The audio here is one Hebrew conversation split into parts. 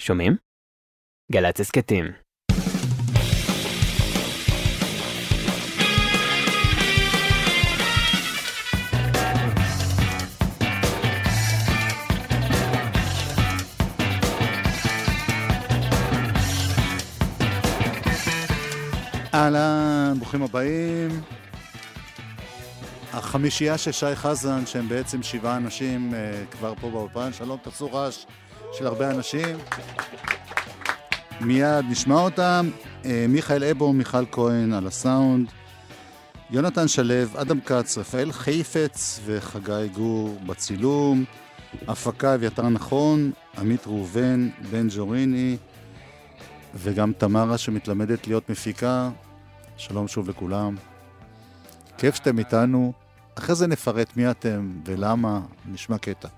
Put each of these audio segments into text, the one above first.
שומעים? גל"צ הסכתים. אהלן, ברוכים הבאים. החמישייה של שי חזן, שהם בעצם שבעה אנשים אה, כבר פה באולפן. שלום, תעשו רעש של הרבה אנשים. מיד נשמע אותם. אה, מיכאל אבו, מיכל כהן על הסאונד. יונתן שלו, אדם כץ, רפאל חיפץ וחגי גור בצילום. הפקה אביתר נכון, עמית ראובן, בן ג'וריני. וגם תמרה שמתלמדת להיות מפיקה. שלום שוב לכולם. כיף שאתם איתנו. אחרי זה נפרט מי אתם ולמה. נשמע קטע.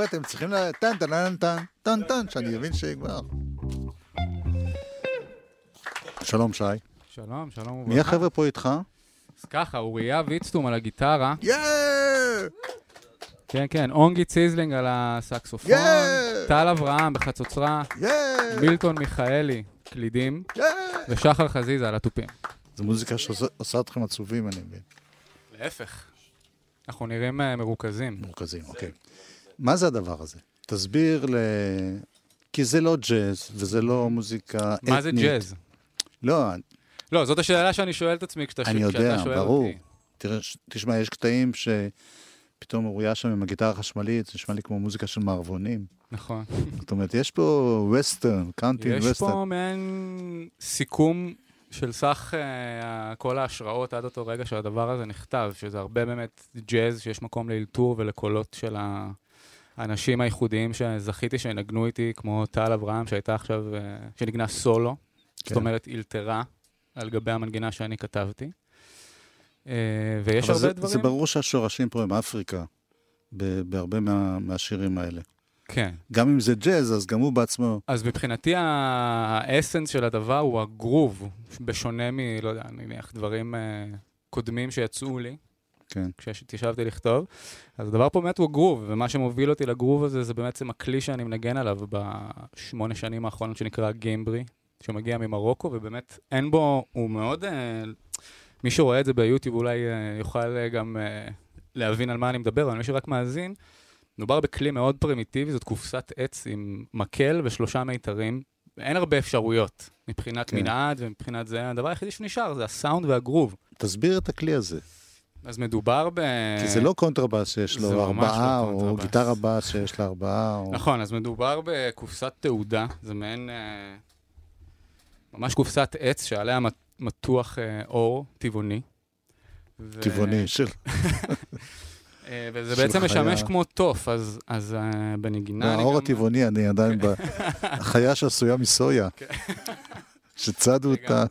חבר'ה, אתם צריכים ל... טן טן טן טן טן שאני מבין שכבר. שלום, שי. שלום, שלום וברכה. מי החבר'ה פה איתך? אז ככה, אוריה ויצטום על הגיטרה. יאה! כן, כן, אונגי ציזלינג על הסקסופון. טל אברהם בחצוצרה. מילטון מיכאלי, קלידים. ושחר חזיזה על התופים. זו מוזיקה שעושה אתכם עצובים, אני מבין. להפך. אנחנו נראים אה, מרוכזים. מורכזים, אוקיי. מה זה הדבר הזה? תסביר ל... כי זה לא ג'אז, וזה לא מוזיקה אתנית. מה זה ג'אז? לא, לא, זאת השאלה שאני שואל את עצמי כשאתה אני כשאתה יודע, שואל ברור. אותי. תראה, ש- תשמע, יש קטעים שפתאום אוריה שם עם הגיטרה החשמלית, זה נשמע לי כמו מוזיקה של מערבונים. נכון. זאת אומרת, יש פה ווסטרן, קאנטי יש ווסטרן. פה מעין סיכום של סך אה, כל ההשראות עד אותו רגע שהדבר הזה נכתב, שזה הרבה באמת ג'אז, שיש מקום לאלתור ולקולות של האנשים הייחודיים שזכיתי שינגנו איתי, כמו טל אברהם, שהייתה עכשיו, אה, שנגנה סולו, זאת כן. אומרת אילתרה על גבי המנגינה שאני כתבתי. אה, ויש הרבה זה, דברים. זה ברור שהשורשים פה הם אפריקה. בהרבה מה, מהשירים האלה. כן. גם אם זה ג'אז, אז גם הוא בעצמו... אז מבחינתי האסנס של הדבר הוא הגרוב, בשונה מ... לא יודע, נניח דברים אה, קודמים שיצאו לי, כן. כשהתיישבתי לכתוב. אז הדבר פה באמת הוא הגרוב, ומה שמוביל אותי לגרוב הזה זה בעצם הכלי שאני מנגן עליו בשמונה שנים האחרונות שנקרא גיימברי, שמגיע ממרוקו, ובאמת אין בו, הוא מאוד... אה, מי שרואה את זה ביוטיוב אולי אה, יוכל אה, גם אה, להבין על מה אני מדבר, אבל מי שרק מאזין, מדובר בכלי מאוד פרימיטיבי, זאת קופסת עץ עם מקל ושלושה מיתרים. אין הרבה אפשרויות מבחינת. כן. מנעד ומבחינת זה, הדבר היחידי שנשאר זה הסאונד והגרוב. תסביר את הכלי הזה. אז מדובר ב... כי זה לא קונטרבאס שיש לו ממש ארבעה, לא או. גיטרה בס שיש לה ארבעה, או... נכון, אז מדובר בקופסת תהודה, זה מעין... אה, ממש קופסת עץ שעליה מת- מתוח אה, עור טבעוני. ו- טבעוני של... אה, וזה של בעצם משמש חיה. כמו תוף, אז, אז אה, בנגינה אני האור גם... הטבעוני, אני עדיין ב... החיה שעשויה מסויה. שצדו אותה.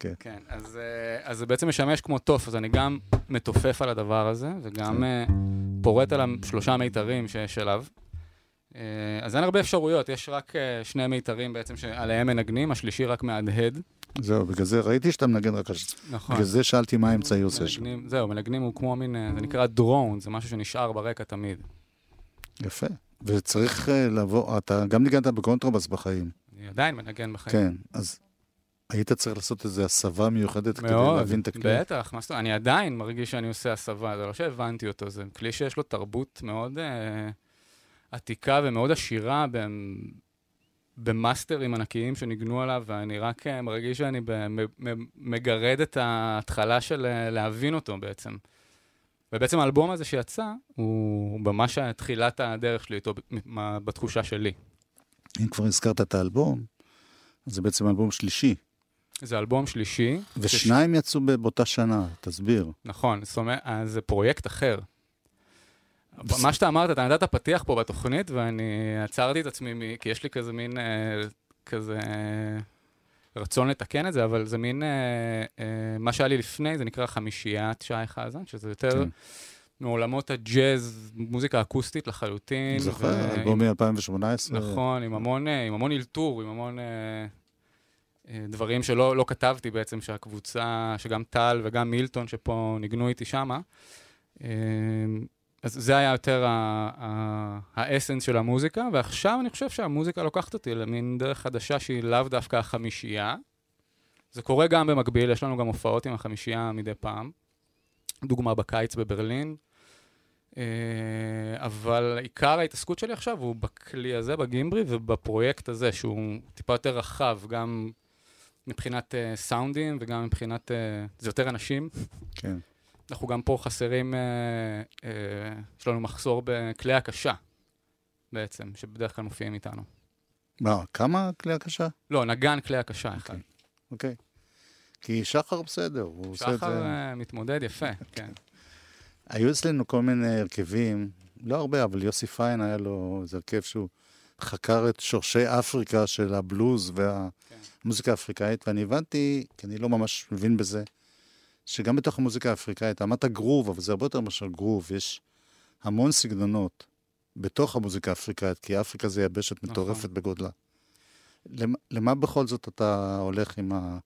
כן. כן, אז, אה, אז זה בעצם משמש כמו תוף, אז אני גם מתופף על הדבר הזה, וגם כן. אה, פורט על השלושה מיתרים שיש אליו. אה, אז אין הרבה אפשרויות, יש רק שני מיתרים בעצם שעליהם מנגנים, השלישי רק מהדהד. זהו, בגלל זה ראיתי שאתה מנגן רק... הש- נכון. בגלל זה שאלתי מה האמצעי עושה שם. זהו, מנגנים הוא כמו מין, זה נקרא דרון, זה משהו שנשאר ברקע תמיד. יפה. וצריך לבוא, אתה גם ניגנת בקונטרבס בחיים. אני עדיין מנגן בחיים. כן, אז היית צריך לעשות איזו הסבה מיוחדת כדי מאוד, להבין את הכלי. בטח, מה זאת אומרת, אני עדיין מרגיש שאני עושה הסבה, זה לא שהבנתי אותו, זה כלי שיש לו תרבות מאוד אה, עתיקה ומאוד עשירה במ- במאסטרים ענקיים שניגנו עליו, ואני רק אה, מרגיש שאני ב- מ- מ- מגרד את ההתחלה של אה, להבין אותו בעצם. ובעצם האלבום הזה שיצא, הוא ממש תחילת הדרך שלי איתו, בתחושה שלי. אם כבר הזכרת את האלבום, זה בעצם אלבום שלישי. זה אלבום שלישי. ושניים יצאו ב- באותה שנה, תסביר. נכון, זאת אומרת, אז זה פרויקט אחר. מה שאתה אמרת, אתה נתת פתיח פה בתוכנית, ואני עצרתי את עצמי, מ- כי יש לי כזה מין, אה, כזה אה, רצון לתקן את זה, אבל זה מין, אה, אה, מה שהיה לי לפני, זה נקרא חמישיית שי חזן, שזה יותר כן. מעולמות הג'אז, מוזיקה אקוסטית לחלוטין. זוכר, ו- אלבום מ-2018. נכון, עם המון, אה, עם המון אלתור, עם המון אה, אה, דברים שלא לא כתבתי בעצם, שהקבוצה, שגם טל וגם מילטון שפה ניגנו איתי שמה. אה, אז זה היה יותר ה- ה- האסנס של המוזיקה, ועכשיו אני חושב שהמוזיקה לוקחת אותי למין דרך חדשה שהיא לאו דווקא החמישייה. זה קורה גם במקביל, יש לנו גם הופעות עם החמישייה מדי פעם. דוגמה בקיץ בברלין. אה, אבל עיקר ההתעסקות שלי עכשיו הוא בכלי הזה, בגימברי, ובפרויקט הזה, שהוא טיפה יותר רחב, גם מבחינת אה, סאונדים וגם מבחינת... אה, זה יותר אנשים. כן. אנחנו גם פה חסרים, אה, אה, יש לנו מחסור בכלי הקשה, בעצם, שבדרך כלל מופיעים איתנו. מה, כמה כלי הקשה? לא, נגן כלי הקשה אחד. אוקיי. כי שחר בסדר, הוא עושה את שחר זה. אה, מתמודד יפה, כן. היו אצלנו כל מיני הרכבים, לא הרבה, אבל יוסי פיין היה לו איזה הרכב שהוא חקר את שורשי אפריקה של הבלוז והמוזיקה האפריקאית, ואני הבנתי, כי אני לא ממש מבין בזה, שגם בתוך המוזיקה האפריקאית, אמרת גרוב, אבל זה הרבה יותר מאשר גרוב, יש המון סגנונות בתוך המוזיקה האפריקאית, כי אפריקה זה יבשת נכון. מטורפת בגודלה. למה, למה בכל זאת אתה הולך עם ה...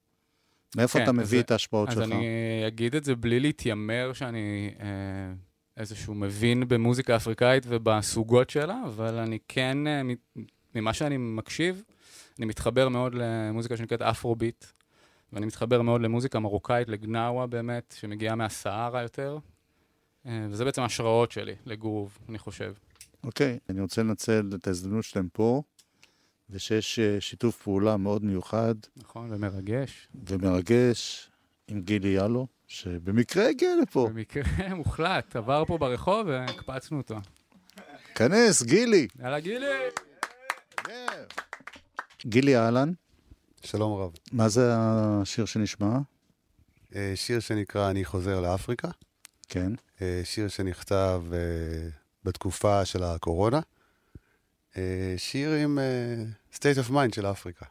מאיפה כן, אתה אז מביא זה- את ההשפעות אז שלך? אני אגיד את זה בלי להתיימר שאני אה, איזשהו מבין במוזיקה אפריקאית ובסוגות שלה, אבל אני כן, אה, ממה שאני מקשיב, אני מתחבר מאוד למוזיקה שנקראת אפרוביט, ואני מתחבר מאוד למוזיקה מרוקאית, לגנאווה באמת, שמגיעה מהסהרה יותר, אה, וזה בעצם ההשראות שלי לגרוב, אני חושב. אוקיי, אני רוצה לנצל את ההזדמנות שאתם פה, ושיש אה, שיתוף פעולה מאוד מיוחד נכון, ומרגש. ומרגש עם גילי יאלו, שבמקרה הגיע לפה. במקרה מוחלט, עבר פה ברחוב והקפצנו אותו. כנס, גילי! יאללה גילי! גילי אהלן, שלום רב. מה זה השיר שנשמע? אה, שיר שנקרא "אני חוזר לאפריקה", כן. אה, שיר שנכתב אה, בתקופה של הקורונה, שיר עם state of mind של אפריקה.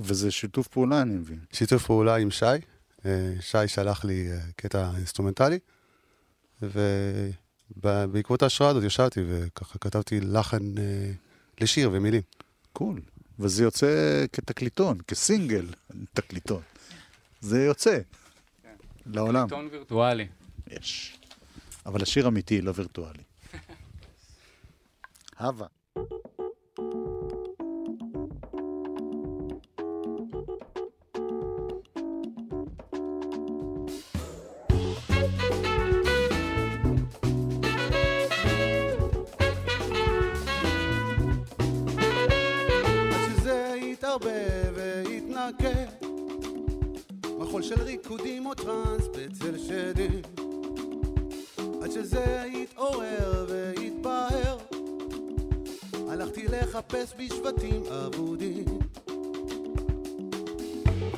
וזה שיתוף פעולה, אני מבין. שיתוף פעולה עם שי, שי שלח לי קטע אינסטרומנטלי, ב- בעקבות ההשראה הזאת ישבתי וככה כתבתי לחן לשיר ומילים. קול. וזה יוצא כתקליטון, כסינגל, תקליטון. זה יוצא לעולם. עיתון וירטואלי. יש. אבל השיר אמיתי, לא וירטואלי. הווה. טראנס בצל שדים עד שזה יתעורר ויתבהר הלכתי לחפש בשבטים אבודים.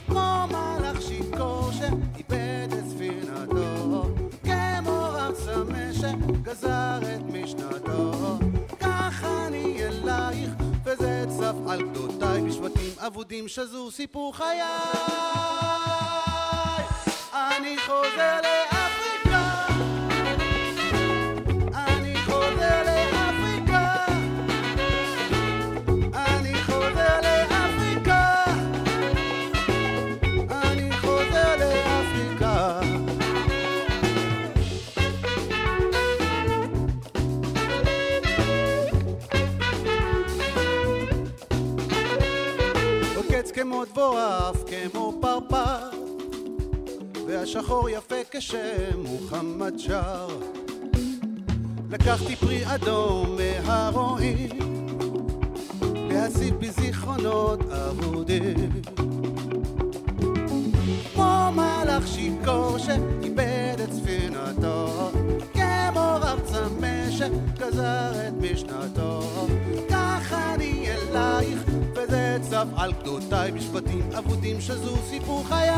כמו מלאך שיכור שאיבד את ספינתו כמו רב צמא שגזר את משנתו. כך אני אלייך וזה צף על גדותיי. בשבטים אבודים שזור סיפור חיי אני חוזר לאפריקה והשחור יפה כשם מוחמד שר. לקחתי פרי אדום מהרועים להציב בי זיכרונות אבודים. כמו מלאך שיכור שאיבד את ספינתו כמו רב צמא שגזר את משנתו. כך אני אלייך וזה צף על גדותיי משפטים אבודים שזו סיפור חיי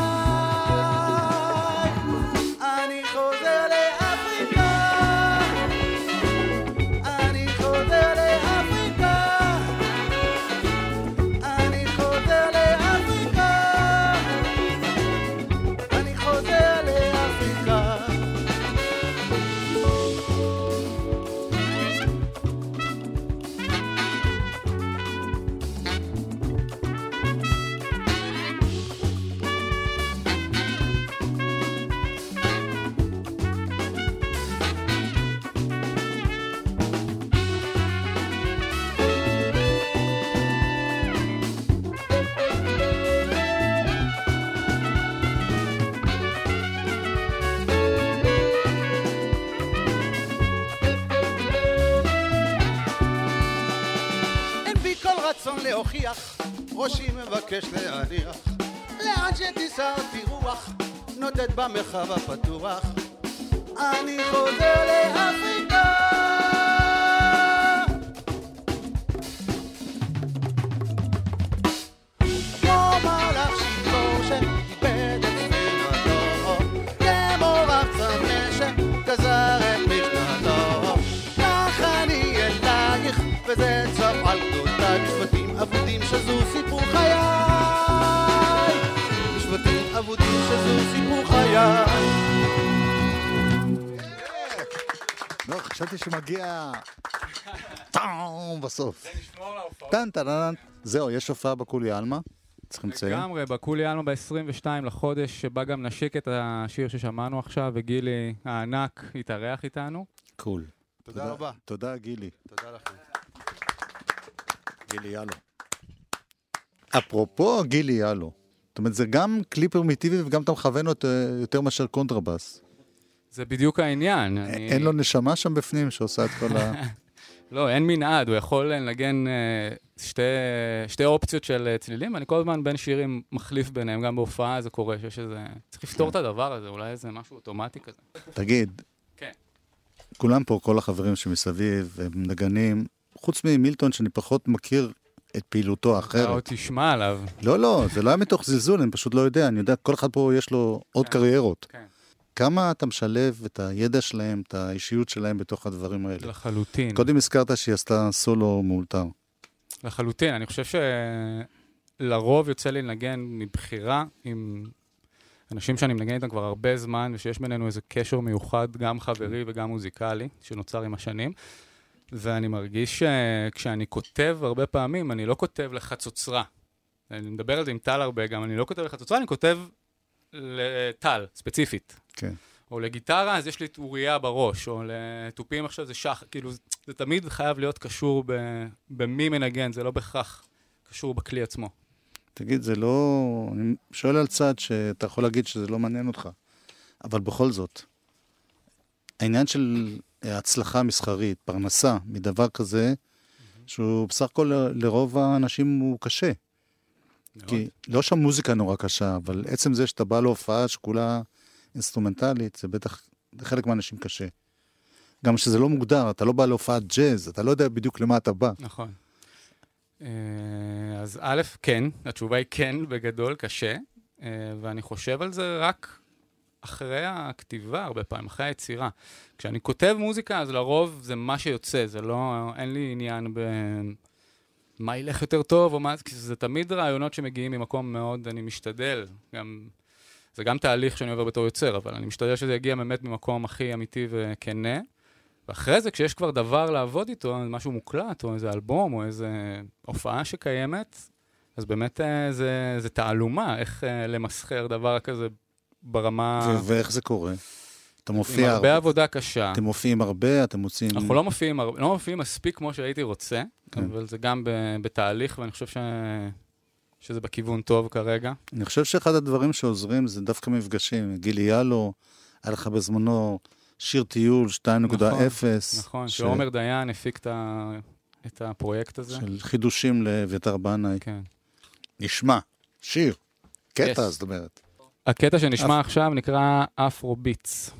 להוכיח, ראשי מבקש להניח. לאן שתיסע תירוח, נודד במרחב הפתוח. אני חוזר לאפריקה. חיי. לא, חשבתי שמגיע... טאום בסוף. נשמור להופעות. טן טן. זהו, יש הופעה בקולי עלמה. צריכים לציין. לגמרי, בקולי עלמה ב-22 לחודש, שבה גם נשיק את השיר ששמענו עכשיו, וגילי הענק יתארח איתנו. קול. תודה רבה. תודה, גילי. תודה לכם. גילי יאלו. אפרופו גילי יאלו. זאת אומרת, זה גם כלי פרימיטיבי וגם אתה מכוון אותו יותר מאשר קונטרבאס. זה בדיוק העניין. אני- אין לו נשמה שם בפנים שעושה את כל ה... לא, אין מנעד, הוא יכול לנגן אה, שתי, שתי אופציות של אה, צלילים, אני כל הזמן בין שירים מחליף ביניהם, גם בהופעה זה קורה, שיש איזה... צריך לפתור את הדבר הזה, אולי איזה משהו אוטומטי כזה. תגיד, כן. כולם פה, כל החברים שמסביב, הם נגנים, חוץ ממילטון, שאני פחות מכיר את פעילותו אתה האחרת. עוד תשמע עליו. לא, לא, זה לא היה מתוך זלזול, אני פשוט לא יודע. אני יודע, כל אחד פה יש לו עוד כן. קריירות. כן. כמה אתה משלב את הידע שלהם, את האישיות שלהם בתוך הדברים האלה? לחלוטין. קודם הזכרת שהיא עשתה סולו מאולתר. לחלוטין, אני חושב שלרוב יוצא לי לנגן מבחירה עם אנשים שאני מנגן איתם כבר הרבה זמן, ושיש בינינו איזה קשר מיוחד, גם חברי וגם מוזיקלי, שנוצר עם השנים. ואני מרגיש שכשאני כותב הרבה פעמים, אני לא כותב לחצוצרה. אני מדבר על זה עם טל הרבה גם, אני לא כותב לחצוצרה, אני כותב לטל, ספציפית. כן. או לגיטרה, אז יש לי את אוריה בראש, או לתופים עכשיו זה שח, כאילו, זה, זה תמיד חייב להיות קשור ב, במי מנגן, זה לא בהכרח קשור בכלי עצמו. תגיד, זה לא... אני שואל על צד שאתה יכול להגיד שזה לא מעניין אותך, אבל בכל זאת, העניין של הצלחה מסחרית, פרנסה, מדבר כזה, שהוא בסך הכל לרוב האנשים הוא קשה. כי לא שהמוזיקה נורא קשה, אבל עצם זה שאתה בא להופעה שכולה אינסטרומנטלית, זה בטח לחלק מהאנשים קשה. גם שזה לא מוגדר, אתה לא בא להופעת ג'אז, אתה לא יודע בדיוק למה אתה בא. נכון. אה, אז א', כן, התשובה היא כן, בגדול, קשה, אה, ואני חושב על זה רק אחרי הכתיבה הרבה פעמים, אחרי היצירה. כשאני כותב מוזיקה, אז לרוב זה מה שיוצא, זה לא, אין לי עניין ב... מה ילך יותר טוב, או מה, כי זה תמיד רעיונות שמגיעים ממקום מאוד, אני משתדל, גם, זה גם תהליך שאני עובר בתור יוצר, אבל אני משתדל שזה יגיע באמת ממקום הכי אמיתי וכנה. ואחרי זה, כשיש כבר דבר לעבוד איתו, משהו מוקלט, או איזה אלבום, או איזה הופעה שקיימת, אז באמת אה, זה, זה תעלומה, איך אה, למסחר דבר כזה ברמה... ו- ואיך זה קורה? אתה מופיע... עם הרבה עבודה קשה. אתם מופיעים הרבה, אתם מוצאים... אנחנו לא מופיעים, לא מופיעים מספיק כמו שהייתי רוצה, כן. אבל זה גם ב- בתהליך, ואני חושב ש... שזה בכיוון טוב כרגע. אני חושב שאחד הדברים שעוזרים זה דווקא מפגשים. גילי יאלו, היה לך בזמנו שיר טיול 2.0. נכון, נכון ש... שעומר דיין הפיק את, ה... את הפרויקט הזה. של חידושים לאביתר בנאי. כן. נשמע, שיר, קטע, Yes. זאת אומרת. הקטע שנשמע עכשיו נקרא אפרו ביטס.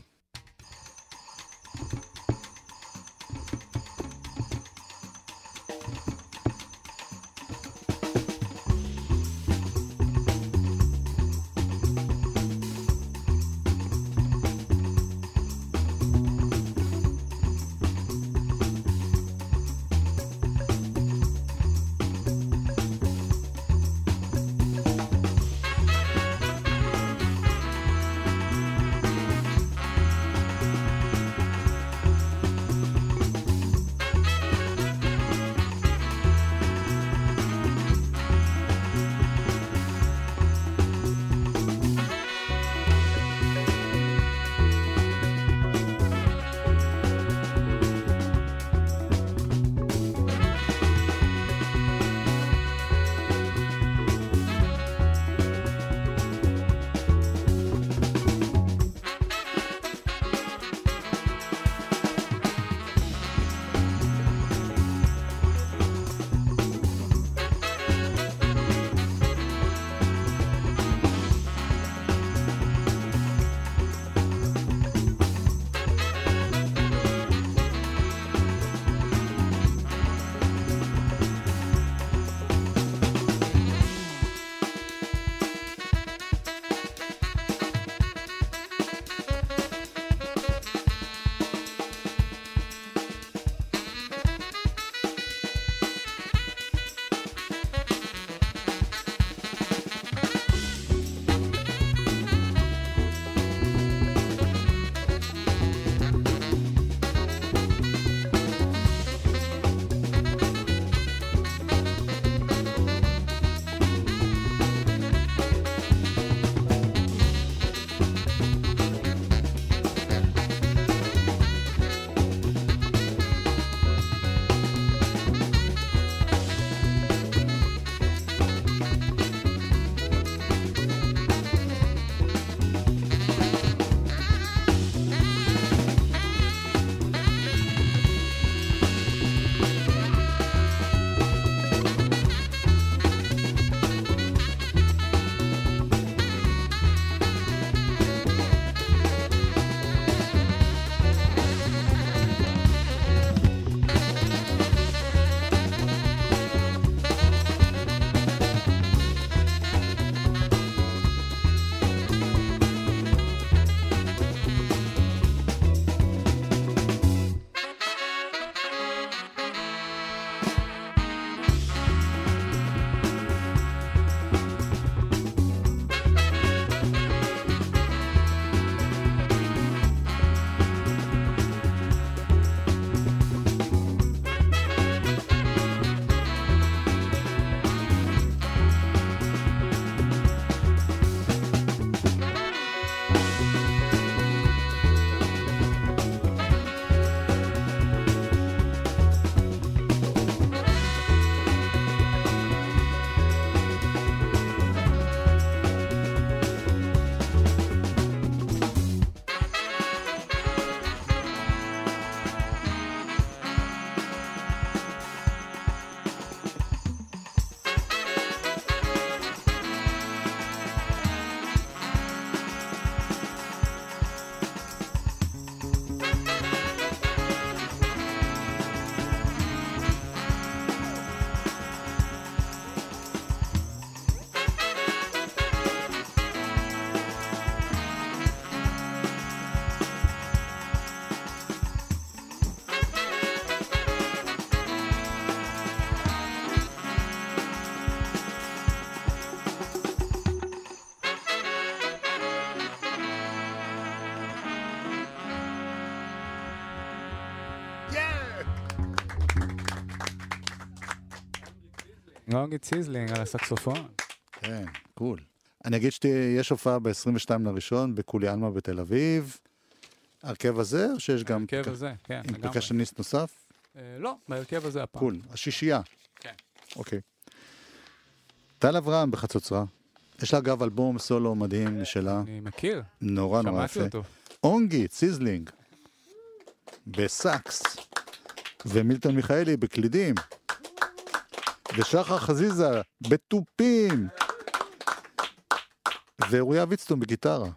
נוגית סיזלינג על הסקסופון. כן, cool. אני אגיד שיש הופעה ב-22 לראשון בכולי עלמא בתל אביב. הרכב הזה, או שיש גם... בהרכב פק- הזה, כן, עם. פרקשניסט נוסף? אה, לא, בהרכב הזה הפעם. cool. השישייה. כן. אוקיי. טל אברהם בחצוצרה. יש לה אגב אלבום סולו מדהים משלה, אני מכיר, נורא נורא שמעתי יפה. אותו. אונגי, ציזלינג, בסאקס, ומילטון מיכאלי בקלידים, ושחר חזיזה בתופים, ואוריה ויצטון בגיטרה,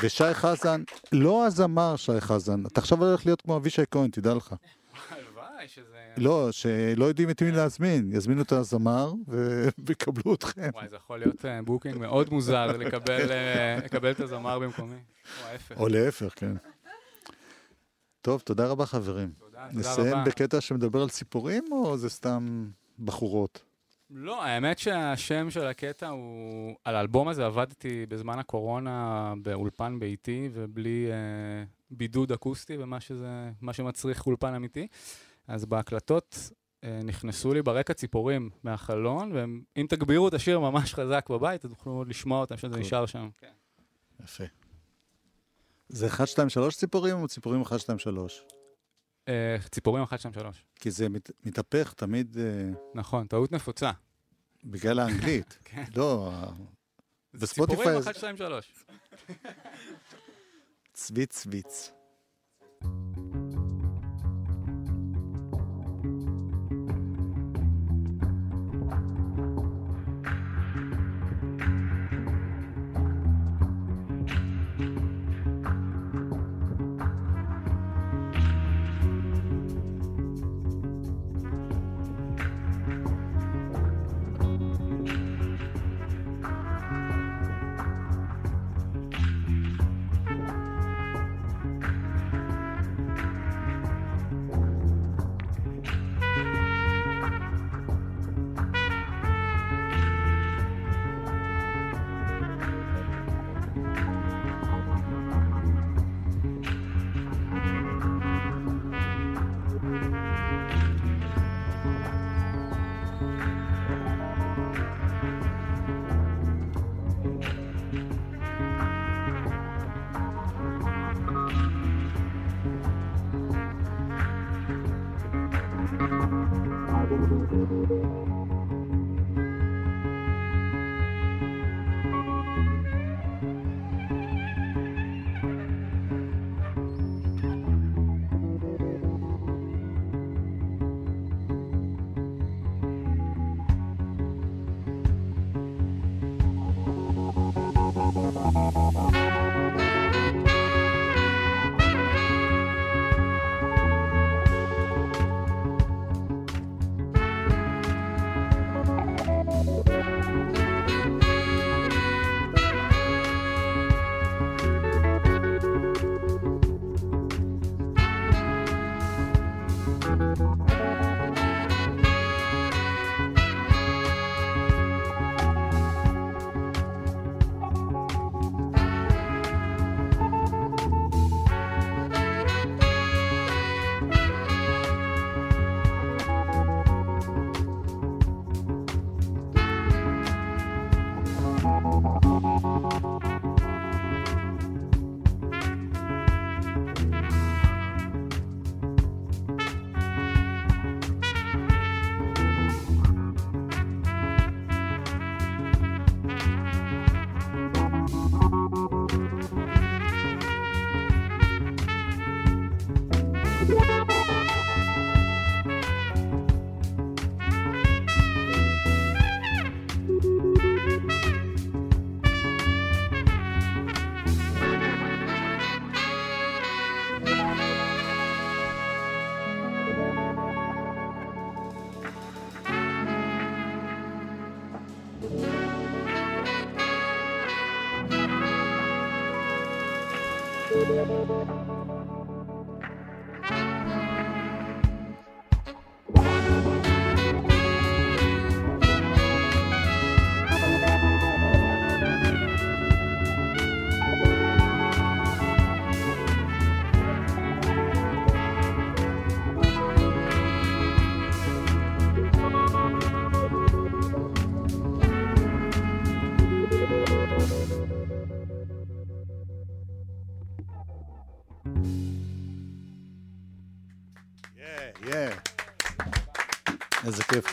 ושי חזן, לא הזמר שי חזן, אתה עכשיו הולך להיות כמו אבישי כהן, תדע לך. שזה... לא, שלא יודעים את מי להזמין, יזמינו את הזמר ויקבלו אתכם. וואי, זה יכול להיות אה, booking מאוד מוזר לקבל אה, את הזמר במקומי. או להפך, כן. טוב, תודה רבה חברים. תודה, תודה נסיים רבה. בקטע שמדבר על ציפורים, או זה סתם בחורות? לא, האמת שהשם של הקטע הוא... על האלבום הזה עבדתי בזמן הקורונה באולפן ביתי ובלי אה, בידוד אקוסטי ומה שזה, מה שמצריך אולפן אמיתי. אז בהקלטות אה, נכנסו לי ברקע ציפורים מהחלון, ואם תגבירו את השיר ממש חזק בבית, אז תוכלו לשמוע אותם, שזה. נשאר שם. יפה. זה 1, 2, 3 ציפורים או ציפורים 1, 2, 3? אה, ציפורים 1, 2, 3. כי זה מת, מתהפך תמיד אה, נכון, טעות נפוצה. בגלל האנגלית. כן. לא, זה ציפורים זה- 1, 2, 3. צוויץ צוויץ.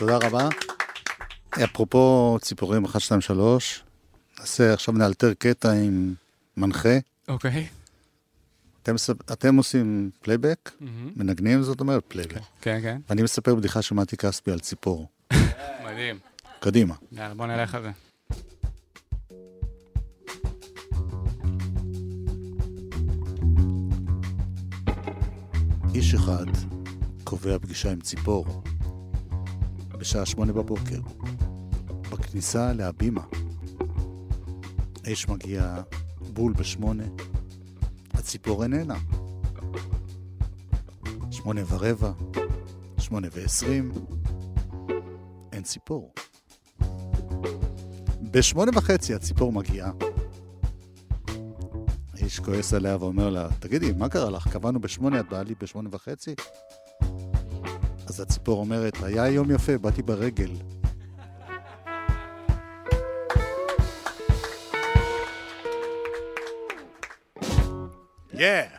תודה רבה. אפרופו ציפורים 1, 2, 3, נעשה, עכשיו נאלתר קטע עם מנחה. אוקיי. אתם, אתם עושים פלייבק, מנגנים, זאת אומרת פלייבק. כן, כן. ואני מספר בדיחה של מתי כספי על ציפור. מדהים. קדימה. יאללה, בוא נלך על זה. איש אחד קובע פגישה עם ציפור בשעה שמונה בבוקר, בכניסה להבימה. האיש מגיע בול בשמונה, הציפור איננה. שמונה ורבע, שמונה ועשרים, אין ציפור. בשמונה וחצי הציפור מגיעה. האיש כועס עליה ואומר לה, תגידי, מה קרה לך? קבענו בשמונה, את באה לי בשמונה וחצי? אז הציפור אומרת, היה יום יפה, באתי ברגל. Yeah!